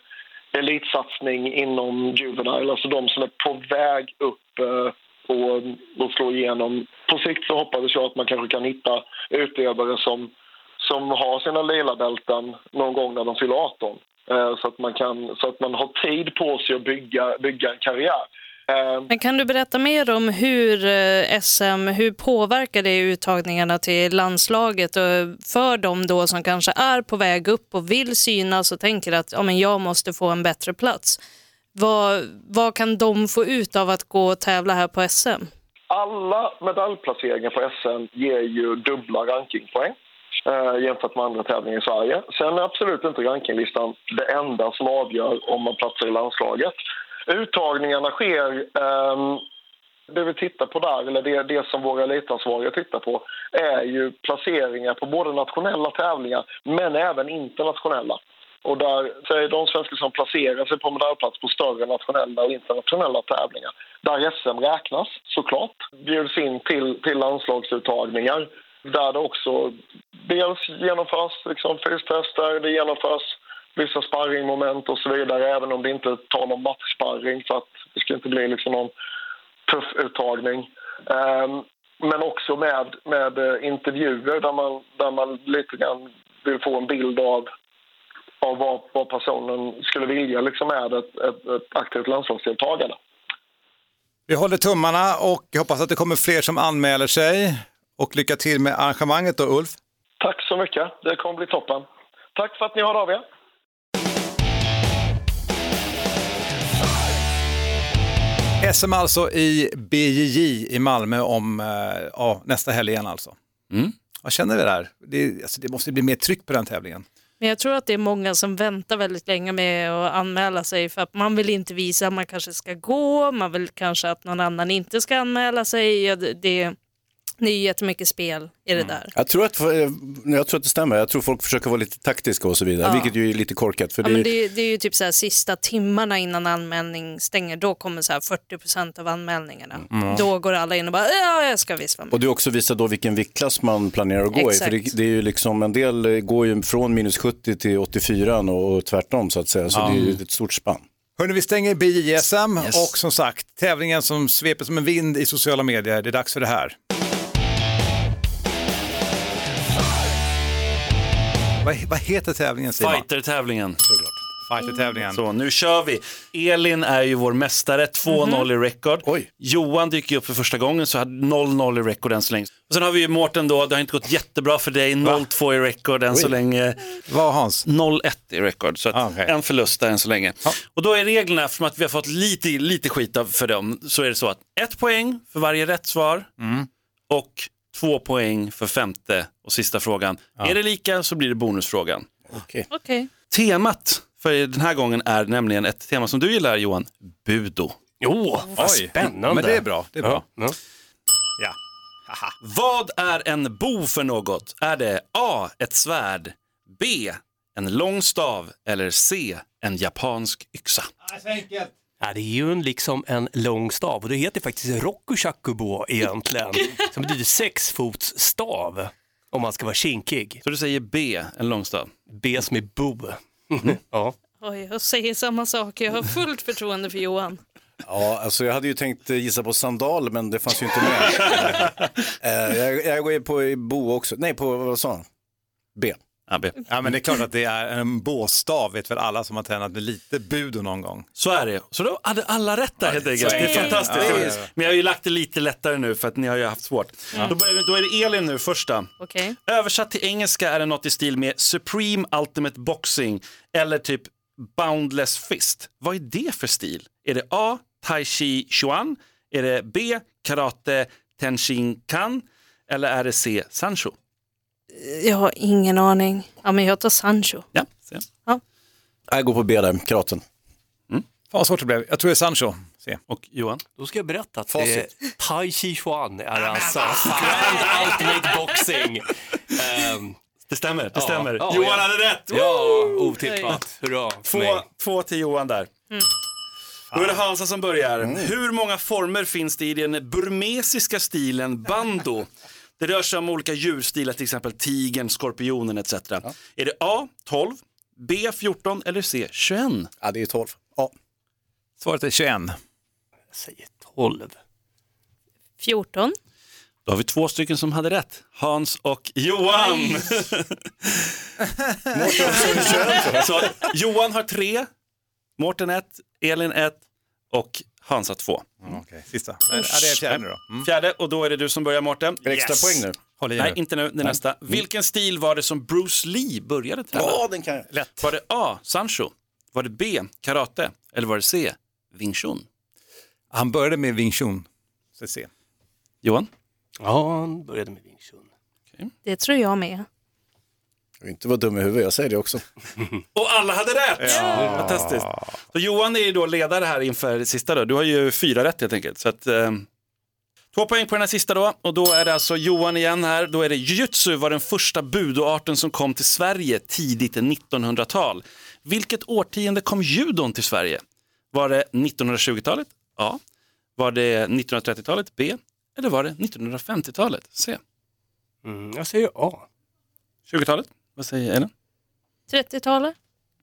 Speaker 12: elitsatsning inom Juvenile, alltså de som är på väg upp eh, och, och slå igenom. På sikt så hoppas jag att man kanske kan hitta utövare som som har sina lila bälten någon gång när de fyller 18. Eh, så att man, kan, så att man har tid på sig att bygga, bygga en karriär.
Speaker 2: Eh, Men kan du berätta mer om hur eh, SM, hur påverkar det uttagningarna till landslaget och för dem då som kanske är på väg upp och vill synas och tänker att ja, men jag måste få en bättre plats. Vad, vad kan de få ut av att gå och tävla här på SM?
Speaker 12: Alla medaljplaceringar på SM ger ju dubbla rankingpoäng eh, jämfört med andra tävlingar i Sverige. Sen är absolut inte rankinglistan det enda som avgör om man platsar i landslaget. Uttagningarna sker eh, det vi tittar på där, eller det, det som våra elitansvariga tittar på är ju placeringar på både nationella tävlingar men även internationella. Och där så är de svenskar som placerar sig på medaljplats på större nationella och internationella tävlingar där SM räknas såklart, bjuds in till, till landslagsuttagningar där det också dels genomförs liksom, fystester, det genomförs vissa sparringmoment och så vidare även om det inte tar någon matchsparring så att det ska inte bli liksom någon tuff uttagning. Um, men också med, med eh, intervjuer där man, där man lite grann vill få en bild av, av vad, vad personen skulle vilja liksom med ett, ett, ett aktivt landslagsdeltagande.
Speaker 3: Vi håller tummarna och hoppas att det kommer fler som anmäler sig. Och lycka till med arrangemanget då, Ulf.
Speaker 12: Tack så mycket. Det kommer bli toppen. Tack för att ni hörde av er.
Speaker 3: SM alltså i BJJ i Malmö om eh, ja, nästa helg igen alltså.
Speaker 1: Mm.
Speaker 3: Vad känner vi där? Det, alltså, det måste bli mer tryck på den tävlingen.
Speaker 2: Men jag tror att det är många som väntar väldigt länge med att anmäla sig för att man vill inte visa att man kanske ska gå, man vill kanske att någon annan inte ska anmäla sig. Det, det, det är jättemycket spel i det där.
Speaker 8: Jag tror, att, eh, jag tror att det stämmer. Jag tror folk försöker vara lite taktiska och så vidare,
Speaker 2: Ja.
Speaker 8: vilket ju är lite korkat. För
Speaker 2: Ja,
Speaker 8: det,
Speaker 2: men det, det är ju typ så här, sista timmarna innan anmälning stänger, då kommer så här 40% av anmälningarna.
Speaker 8: Mm.
Speaker 2: Då går alla in och bara, ja jag ska visst vara med.
Speaker 8: Och du också visar då vilken viktklass man planerar att gå
Speaker 2: Exakt.
Speaker 8: i. För det, det är ju liksom, en del eh, går ju från minus 70 till 84 och, och tvärtom så att säga. Så
Speaker 3: Ja.
Speaker 8: det är ju ett stort spann.
Speaker 3: Hörrni, vi stänger BJSM och som sagt, tävlingen som sveper som en vind i sociala medier, det är dags för det här. Vad, vad heter tävlingen Simon?
Speaker 1: Fighter-tävlingen.
Speaker 3: Fighter-tävlingen.
Speaker 1: Så nu kör vi. Elin är ju vår mästare, 2-0 i record. Johan dyker upp för första gången så hade 0-0 i record än så länge. Och sen har vi ju Mårten då, det har inte gått jättebra för dig, 0-2 i record än så
Speaker 3: Oj.
Speaker 1: länge.
Speaker 3: Vad Hans?
Speaker 1: 0-1 i record, så att en förlust där än så länge. Och då är reglerna, eftersom att vi har fått lite, lite skit av för dem, så är det så att ett poäng för varje rätt svar och två poäng för femte och sista frågan. Är det lika så blir det bonusfrågan.
Speaker 2: Okej.
Speaker 1: Temat för den här gången är nämligen ett tema som du gillar Johan, budo.
Speaker 6: Jo, vad
Speaker 1: Oj,
Speaker 6: spännande.
Speaker 1: men det är bra, det är bra.
Speaker 6: Ja,
Speaker 3: Ja.
Speaker 1: Vad är en bo för något? Är det A. Ett svärd, B. En lång stav eller C. En japansk yxa?
Speaker 6: Ja, det är ju en, liksom en lång stav och det heter faktiskt rokushakubo egentligen. som betyder sexfotsstav om man ska vara kinkig.
Speaker 1: Så du säger B, en lång stav?
Speaker 6: B som är bo. ja.
Speaker 2: Oj, jag säger samma sak, jag har fullt förtroende för Johan.
Speaker 8: Ja, alltså jag hade ju tänkt eh, gissa på sandal, men det fanns ju inte med. Eh, jag, jag går ju på bo också. Nej, på vad sa han? B.
Speaker 1: Ja.
Speaker 3: Ja, men det är klart att det är en båstav, vet väl alla som har tränat med lite budo någon gång.
Speaker 1: Så är det. Så då hade alla rätt där helt enkelt. Det är fantastiskt.
Speaker 3: Ja.
Speaker 1: Men jag har ju lagt det lite lättare nu för att ni har ju haft svårt. Då, börjar då är det Elin nu första.
Speaker 2: Okej.
Speaker 1: Översatt till engelska är det något i stil med Supreme Ultimate Boxing eller typ Boundless Fist. Vad är det för stil? Är det A. Tai Chi Chuan? Är det B. Karate Tenshin Kan? Eller är det C. Sancho?
Speaker 2: Jag har ingen aning. Ja, men jag tar Sancho.
Speaker 1: Ja, se.
Speaker 8: Jag går på B där, karaten.
Speaker 3: Fan vad svårt det blev. Jag tror det är Sancho. Se.
Speaker 1: Och Johan?
Speaker 6: Då ska jag berätta att
Speaker 8: Facit.
Speaker 6: det är Tai Chi Chuan är alltså Grand Ultimate Boxing. Ehm,
Speaker 1: Det stämmer, det
Speaker 6: Ja,
Speaker 1: stämmer.
Speaker 6: ja,
Speaker 1: Johan
Speaker 6: ja.
Speaker 1: hade rätt!
Speaker 6: ja, otippat. Hurra
Speaker 1: Två,
Speaker 6: mig.
Speaker 1: två till Johan där. Då är det Hansa som börjar. Hur många former finns det i den burmesiska stilen bando? Det rör sig om olika djurstilar, till exempel tigern, skorpionen etc. Är det A. 12, B. 14 eller C. 21?
Speaker 8: Ja, det är 12. Ja.
Speaker 3: Svaret är 21.
Speaker 6: Jag säger 12.
Speaker 2: 14.
Speaker 1: Då har vi två stycken som hade rätt. Hans och Johan. Så Johan har tre, Mårten ett, Elin ett och Hansa två.
Speaker 3: Okej, sista. Ja, det är fjärde då. Mm.
Speaker 1: Fjärde och då är det du som börjar Mårten.
Speaker 8: Det extra poäng nu?
Speaker 3: Håll i
Speaker 1: Nej,
Speaker 3: nu.
Speaker 1: inte nu. Det är nästa. Vilken stil var det som Bruce Lee började träna?
Speaker 8: Ja, den kan jag.
Speaker 3: Lätt.
Speaker 1: Var det A. Sancho? Var det B. Karate? Eller var det C. Wing Chun?
Speaker 3: Han började med Wing Chun. Så se.
Speaker 1: Johan?
Speaker 6: Ja, han började med Wing Chun.
Speaker 2: Det tror jag med.
Speaker 8: Inte vara dum i huvudet, jag säger det också.
Speaker 1: Och alla hade rätt! Fantastiskt. Så Johan är ju då ledare här inför det sista då. Du har ju fyra rätt helt enkelt. Så att, eh, två poäng på den här sista då. Och då är det alltså Johan igen här. Då är det jujutsu var den första budoarten som kom till Sverige tidigt 1900-tal. Vilket årtionde kom judon till Sverige? Var det 1920-talet? A. Var det 1930-talet? B. Eller var det 1950-talet? C.
Speaker 6: Mm, jag säger A.
Speaker 1: 20-talet? Vad säger Elin?
Speaker 2: 30-talet?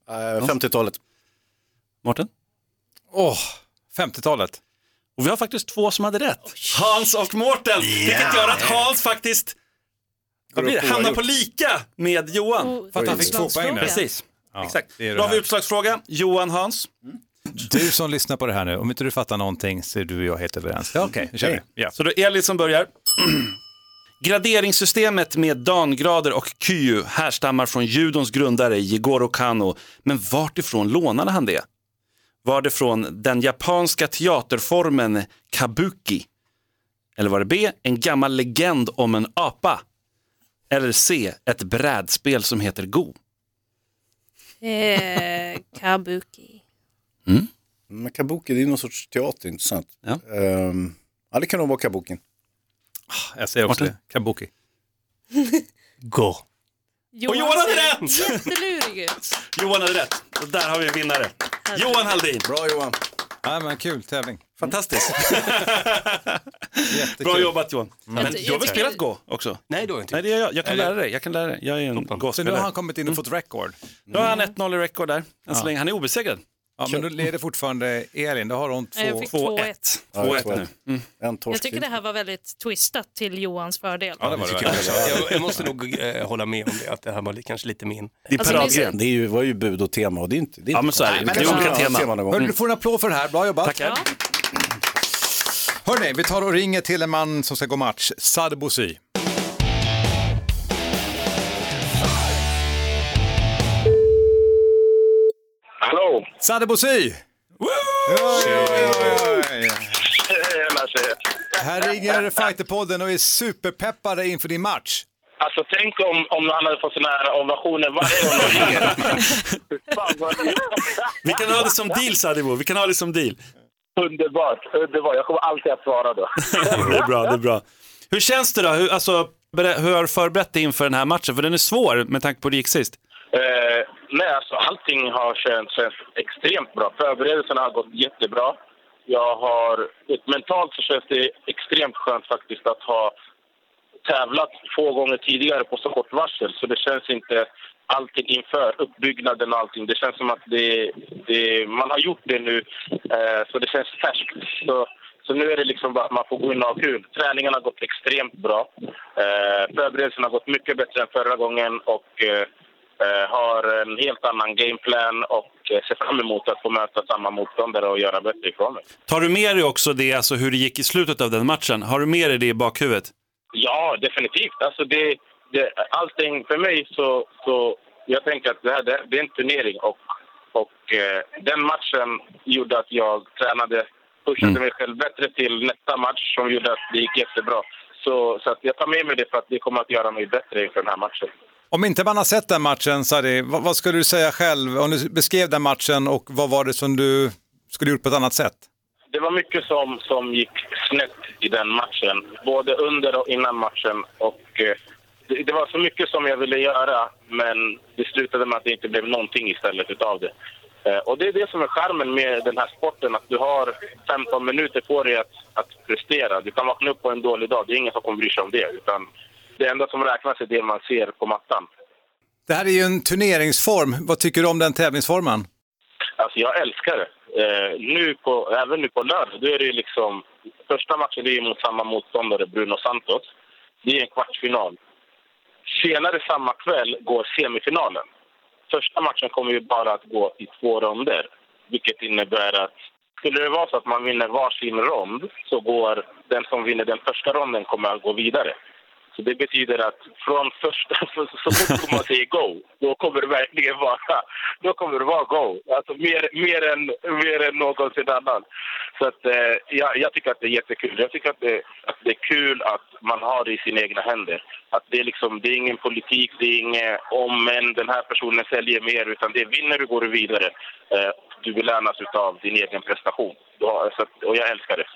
Speaker 8: Eh, 50-talet.
Speaker 1: Mårten?
Speaker 3: Åh, 50-talet.
Speaker 1: Och vi har faktiskt två som hade rätt. Hans och Mårten. Vilket gör att Hans faktiskt det? hamnar på lika med Johan.
Speaker 2: Oh,
Speaker 3: För att han fick två poäng nu.
Speaker 1: Precis.
Speaker 3: Ja,
Speaker 1: Exakt.
Speaker 3: det är det
Speaker 1: Då har vi utslagsfråga. Johan, Hans.
Speaker 3: Du som lyssnar på det här nu, om inte du fattar någonting så är du och jag helt överens. Ja, Okej, nu kör vi. Ja.
Speaker 1: Så då är Elin som börjar. Graderingssystemet med dangrader och kyu härstammar från judons grundare Jigoro Kano, men vart ifrån lånade han det? Var det från den japanska teaterformen kabuki? Eller var det B, en gammal legend om en apa? Eller C, ett brädspel som heter Go?
Speaker 2: Eh, kabuki.
Speaker 8: Men kabuki, det är någon sorts teater, inte sant?
Speaker 1: Ja.
Speaker 8: Ehm, ja, det kan nog vara kabukin.
Speaker 3: Jag säger också
Speaker 1: Martin?
Speaker 3: det. Kabuki.
Speaker 6: Gå.
Speaker 1: Och Johan hade rätt!
Speaker 2: Jättelurig ut.
Speaker 1: Johan hade rätt. Och där har vi en vinnare. Johan Halldin.
Speaker 8: Bra Johan.
Speaker 3: Ja, men kul tävling.
Speaker 1: Fantastiskt.
Speaker 3: Jättekul.
Speaker 1: Bra jobbat Johan. Men
Speaker 2: Jag ty-
Speaker 1: du har väl spelat Go också?
Speaker 6: Nej, det har jag inte.
Speaker 1: Nej, det gör jag. Jag kan lära dig. Jag kan lära dig. Jag är en
Speaker 6: Toppen.
Speaker 3: Så nu
Speaker 1: Go-spelare.
Speaker 3: har han kommit in och fått record.
Speaker 1: Nu har han 1-0 i rekord där. Än så länge. Han är obesegrad.
Speaker 3: Ja, men då leder fortfarande Elin, då har hon
Speaker 2: Nej, jag
Speaker 3: två.
Speaker 2: fick
Speaker 1: 2-1.
Speaker 2: 2-1.
Speaker 1: 2-1 nu. Mm.
Speaker 8: En torsk
Speaker 2: Jag tycker det här var väldigt twistat till Johans fördel.
Speaker 3: Ja, det var det
Speaker 6: jag,
Speaker 3: verkligen.
Speaker 6: jag, jag måste nog eh, hålla med om det, att det här var li- kanske lite min...
Speaker 1: Det är
Speaker 2: Alltså,
Speaker 1: paradgren.
Speaker 8: Det är ju, var ju bud och tema och det är inte... Det är
Speaker 1: Ja,
Speaker 8: inte
Speaker 1: men så är det.
Speaker 8: Nej,
Speaker 1: Det är olika
Speaker 8: ja,
Speaker 1: teman.
Speaker 8: någon gång.
Speaker 3: Du får en applåd för det här, bra jobbat.
Speaker 1: Tackar.
Speaker 2: Ja.
Speaker 3: Hörrni, vi tar och ringer till en man som ska gå match, Sad
Speaker 13: Hallå! Tjena tjejer!
Speaker 3: Här ringer Fighterpodden och är superpeppade inför din match.
Speaker 13: Alltså tänk om, om han hade fått såna här ovationer varje gång de ringer.
Speaker 1: Vi kan ha det som deal Sadibou. Vi kan ha det som deal.
Speaker 13: Underbart, underbart. Jag kommer alltid att svara då.
Speaker 1: Det är bra, det är bra. Hur känns det då? Hur, alltså, hur har du förberett dig inför den här matchen? För den är svår med tanke på hur det gick sist.
Speaker 13: Eh, nej, alltså allting har känts, extremt bra. Förberedelserna har gått jättebra. Jag har, mentalt så känns det extremt skönt faktiskt att ha tävlat två gånger tidigare på så kort varsel. Så det känns inte allting inför uppbyggnaden och allting. Det känns som att det, det, man har gjort det nu, eh, så det känns färskt. Så, så nu är det liksom bara att man får gå in och ha kul. Träningen har gått extremt bra. Eh, förberedelserna har gått mycket bättre än förra gången och eh, har en helt annan gameplan och eh, ser fram emot att få möta samma motståndare och göra bättre ifrån mig.
Speaker 1: Tar du med dig också det, alltså hur det gick i slutet av den matchen? Har du med dig det i bakhuvudet?
Speaker 13: Ja, definitivt. Alltså det, det, allting för mig så, så jag tänker att det, här, det, det är en turnering och, och eh, den matchen gjorde att jag tränade, pushade mig själv bättre till nästa match som gjorde att det gick jättebra. Så, så att jag tar med mig det för att det kommer att göra mig bättre inför den här matchen.
Speaker 3: Om inte man har sett den matchen, Sari, vad, vad skulle du säga själv? Om du beskrev den matchen och vad var det som du skulle gjort på ett annat sätt?
Speaker 13: Det var mycket som, som gick snett i den matchen, både under och innan matchen. Och, eh, det, det var så mycket som jag ville göra, men det slutade med att det inte blev någonting istället utav det. Eh, och det är det som är charmen med den här sporten, att du har 15 minuter på dig att, att prestera. Du kan vakna upp på en dålig dag, det är ingen som kommer bry sig om det. Utan det enda som räknas är det man ser på mattan.
Speaker 3: Det här är ju en turneringsform. Vad tycker du om den tävlingsformen?
Speaker 13: Alltså jag älskar det. Eh, nu på, även nu på lördag, då är det liksom... Första matchen det är mot samma motståndare, Bruno Santos. Det är en kvartsfinal. Senare samma kväll går semifinalen. Första matchen kommer ju bara att gå i två ronder. Vilket innebär att skulle det vara så att man vinner varsin rond så går den som vinner den första ronden kommer att gå vidare. Så det betyder att från första, så, fort man säger go, då kommer det verkligen vara, då kommer det vara go. Alltså mer, mer, än, mer än någonsin annan. Så att, eh, jag, jag tycker att det är jättekul. Jag tycker att det, att det är kul att man har det i sina egna händer. Att det, är liksom, det är ingen politik, det är inget om än. den här personen säljer mer, utan det är vinner du går du vidare. Eh, du belönas av din egen prestation. Då, så att, och jag älskar det.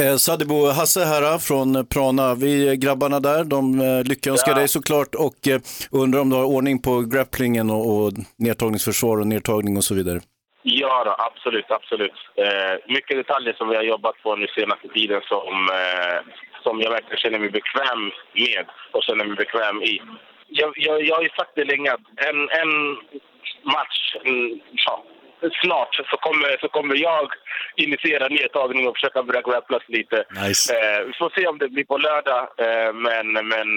Speaker 8: Eh, Sadebo, Hasse här från Prana. Vi grabbarna där, de eh, lyckönskar
Speaker 13: Ja.
Speaker 8: dig såklart och eh, undrar om du har ordning på grapplingen och, och nedtagningsförsvar och nedtagning och så vidare.
Speaker 13: Ja, då, absolut, absolut. Eh, mycket detaljer som vi har jobbat på nu senaste tiden som, eh, som jag verkligen känner mig bekväm med och känner mig bekväm i. Jag, jag, jag har ju sagt det länge att en, en match, mm, ja, snart så kommer, så kommer jag initiera nedtagning och försöka börja grapplas lite.
Speaker 1: Nice.
Speaker 13: Eh, vi får se om det blir på lördag, eh, men, men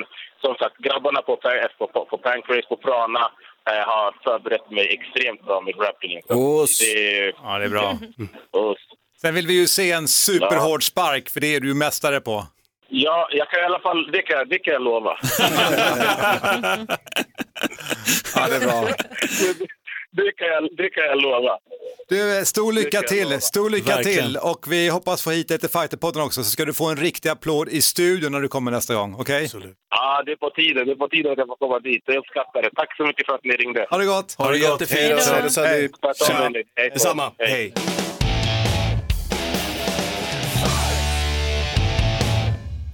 Speaker 13: som sagt, grabbarna på, på, på, på Pancrase, på Prana, eh, har förberett mig extremt bra med grapplingen. Det,
Speaker 3: Ja, det är bra.
Speaker 13: och,
Speaker 3: Sen vill vi ju se en superhård spark, för det är du mästare på.
Speaker 12: Ja, jag kan i alla fall, det kan, det kan jag lova.
Speaker 3: Ja, det är bra.
Speaker 12: Det kan jag, det kan jag lova.
Speaker 3: Du, eh, stor lycka till, stor lycka
Speaker 8: Verkligen.
Speaker 3: till och vi hoppas få hit dig till Fighterpodden också så ska du få en riktig applåd i studion när du kommer nästa gång, okej?
Speaker 12: Ja, det är på tiden. Det är på tiden att jag får komma dit. Jag uppskattar det. Tack så mycket för att ni ringde.
Speaker 3: Ha det gott!
Speaker 6: Ha det jättefint.
Speaker 8: Hej då. Hej då.
Speaker 3: Hej.
Speaker 6: Detsamma. Hej.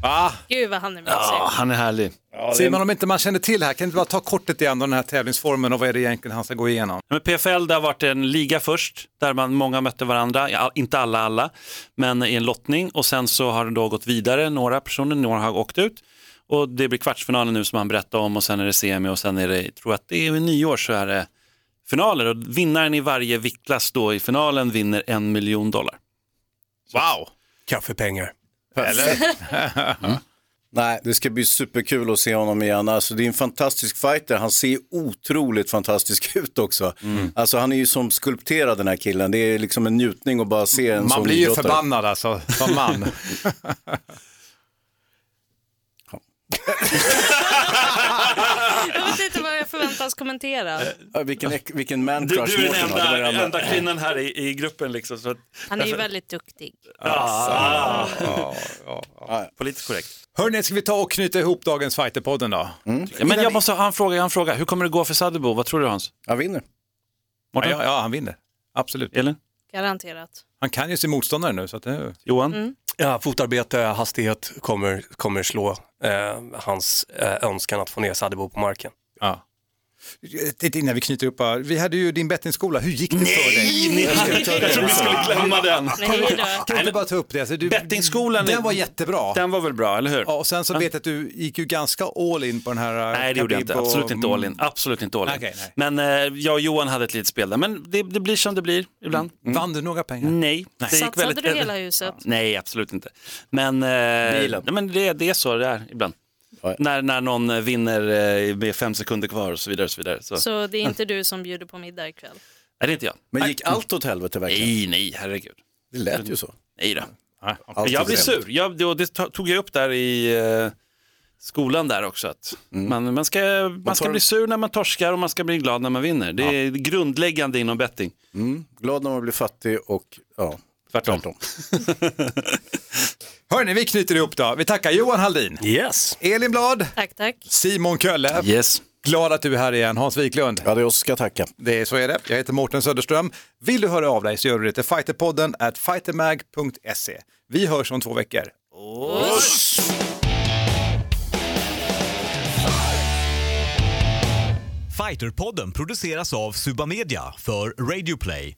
Speaker 3: Ah,
Speaker 2: Gud vad han är mysig.
Speaker 1: Ja, han är härlig.
Speaker 3: Simon, om inte man känner till det här, kan du bara ta kortet igen om den här tävlingsformen och vad är det egentligen han ska gå igenom?
Speaker 1: Men PFL, det har varit en liga först, där man, många mötte varandra, ja, inte alla alla, men i en lottning och sen så har det då gått vidare, några personer, några har åkt ut och det blir kvartsfinalen nu som han berättade om och sen är det semi och sen är det, jag tror att det är vid nyår så är det finaler och vinnaren i varje viktklass då i finalen vinner en miljon dollar.
Speaker 6: Wow! Kaffepengar.
Speaker 8: Nej, det ska bli superkul att se honom igen. Alltså, det är en fantastisk fighter. Han ser otroligt fantastisk ut också. Alltså, han är ju som skulpterad den här killen. Det är liksom en njutning att bara se en
Speaker 3: Man
Speaker 8: sån
Speaker 3: blir ju
Speaker 8: idrottare.
Speaker 3: förbannad alltså, som man.
Speaker 2: Jag jag förväntas kommentera.
Speaker 8: Ja, vilken, vilken man
Speaker 1: Du,
Speaker 8: crush
Speaker 1: du är den.
Speaker 8: Det var
Speaker 1: enda,
Speaker 8: enda.
Speaker 1: enda kvinnan här i, i gruppen liksom. Så att,
Speaker 2: Han är ju väldigt duktig.
Speaker 1: ah, politiskt korrekt.
Speaker 3: Hörni, ska vi ta och knyta ihop dagens Fighterpodden då?
Speaker 1: Ja, men jag måste ha en fråga, jag en fråga. Hur kommer det gå för Sadebo? Vad tror du Hans?
Speaker 8: Han vinner.
Speaker 3: Ja, ja, ja, han vinner. Absolut.
Speaker 1: Elin?
Speaker 2: Garanterat.
Speaker 3: Han kan ju sin motståndare nu. Så att det...
Speaker 1: Johan?
Speaker 6: Ja, fotarbete, hastighet kommer, kommer slå eh, hans eh, önskan att få ner Sadebo på marken.
Speaker 3: Ja. Titta, Innan vi knyter upp, här. vi hade ju din bettingskola, hur gick det för dig?
Speaker 1: jag trodde vi skulle glömma den.
Speaker 2: Nej.
Speaker 3: Kan du inte bara ta upp det? Alltså, du,
Speaker 1: Bettingskolan,
Speaker 3: den var jättebra.
Speaker 1: Den var väl bra, eller hur?
Speaker 3: Ja, och sen så vet jag att du gick ju ganska all in på den här...
Speaker 1: Nej, det gjorde jag inte.
Speaker 3: Och-
Speaker 1: Absolut inte all in. Absolut inte all in.
Speaker 3: Nej.
Speaker 1: Men eh, jag och Johan hade ett litet spel där. Men det, det blir som det blir ibland.
Speaker 3: Vann du några pengar?
Speaker 1: Nej. Det gick
Speaker 2: Satsade
Speaker 1: väldigt-
Speaker 2: du hela huset?
Speaker 1: Nej, absolut inte. Men, eh, nej, men det, det är så det är ibland.
Speaker 8: Ja.
Speaker 1: När, när någon eh, vinner eh, med fem sekunder kvar och så vidare. Och så vidare. Så.
Speaker 2: Så det är inte du som bjuder på middag ikväll?
Speaker 1: Nej, det är inte jag.
Speaker 8: Men gick allt åt helvete verkligen?
Speaker 1: Nej, nej, herregud.
Speaker 8: Det lät ju så.
Speaker 1: Nej då.
Speaker 8: Allt
Speaker 1: Jag blir sur. Jag, det, tog jag upp där i eh, skolan där också. Att man, man ska, man ska
Speaker 8: tar-
Speaker 1: bli sur när man torskar och man ska bli glad när man vinner. Det är grundläggande inom betting.
Speaker 8: Mm. Glad när man blir fattig och ja,
Speaker 1: Tvärtom.
Speaker 8: tvärtom.
Speaker 3: Hörni, vi knyter ihop då. Vi tackar Johan Haldin,
Speaker 6: Yes!
Speaker 3: Elin Blad,
Speaker 2: Tack, tack.
Speaker 3: Simon Kölle.
Speaker 1: Yes.
Speaker 3: Glad att du är här igen, Hans Wiklund.
Speaker 8: Ja, det är oss ska tacka.
Speaker 3: Det är, så är det. Jag heter Mårten Söderström. Vill du höra av dig så gör du det till fighterpodden at fightermag.se. Vi hörs om två veckor.
Speaker 14: Fighterpodden produceras av Suba Media för Radio Play.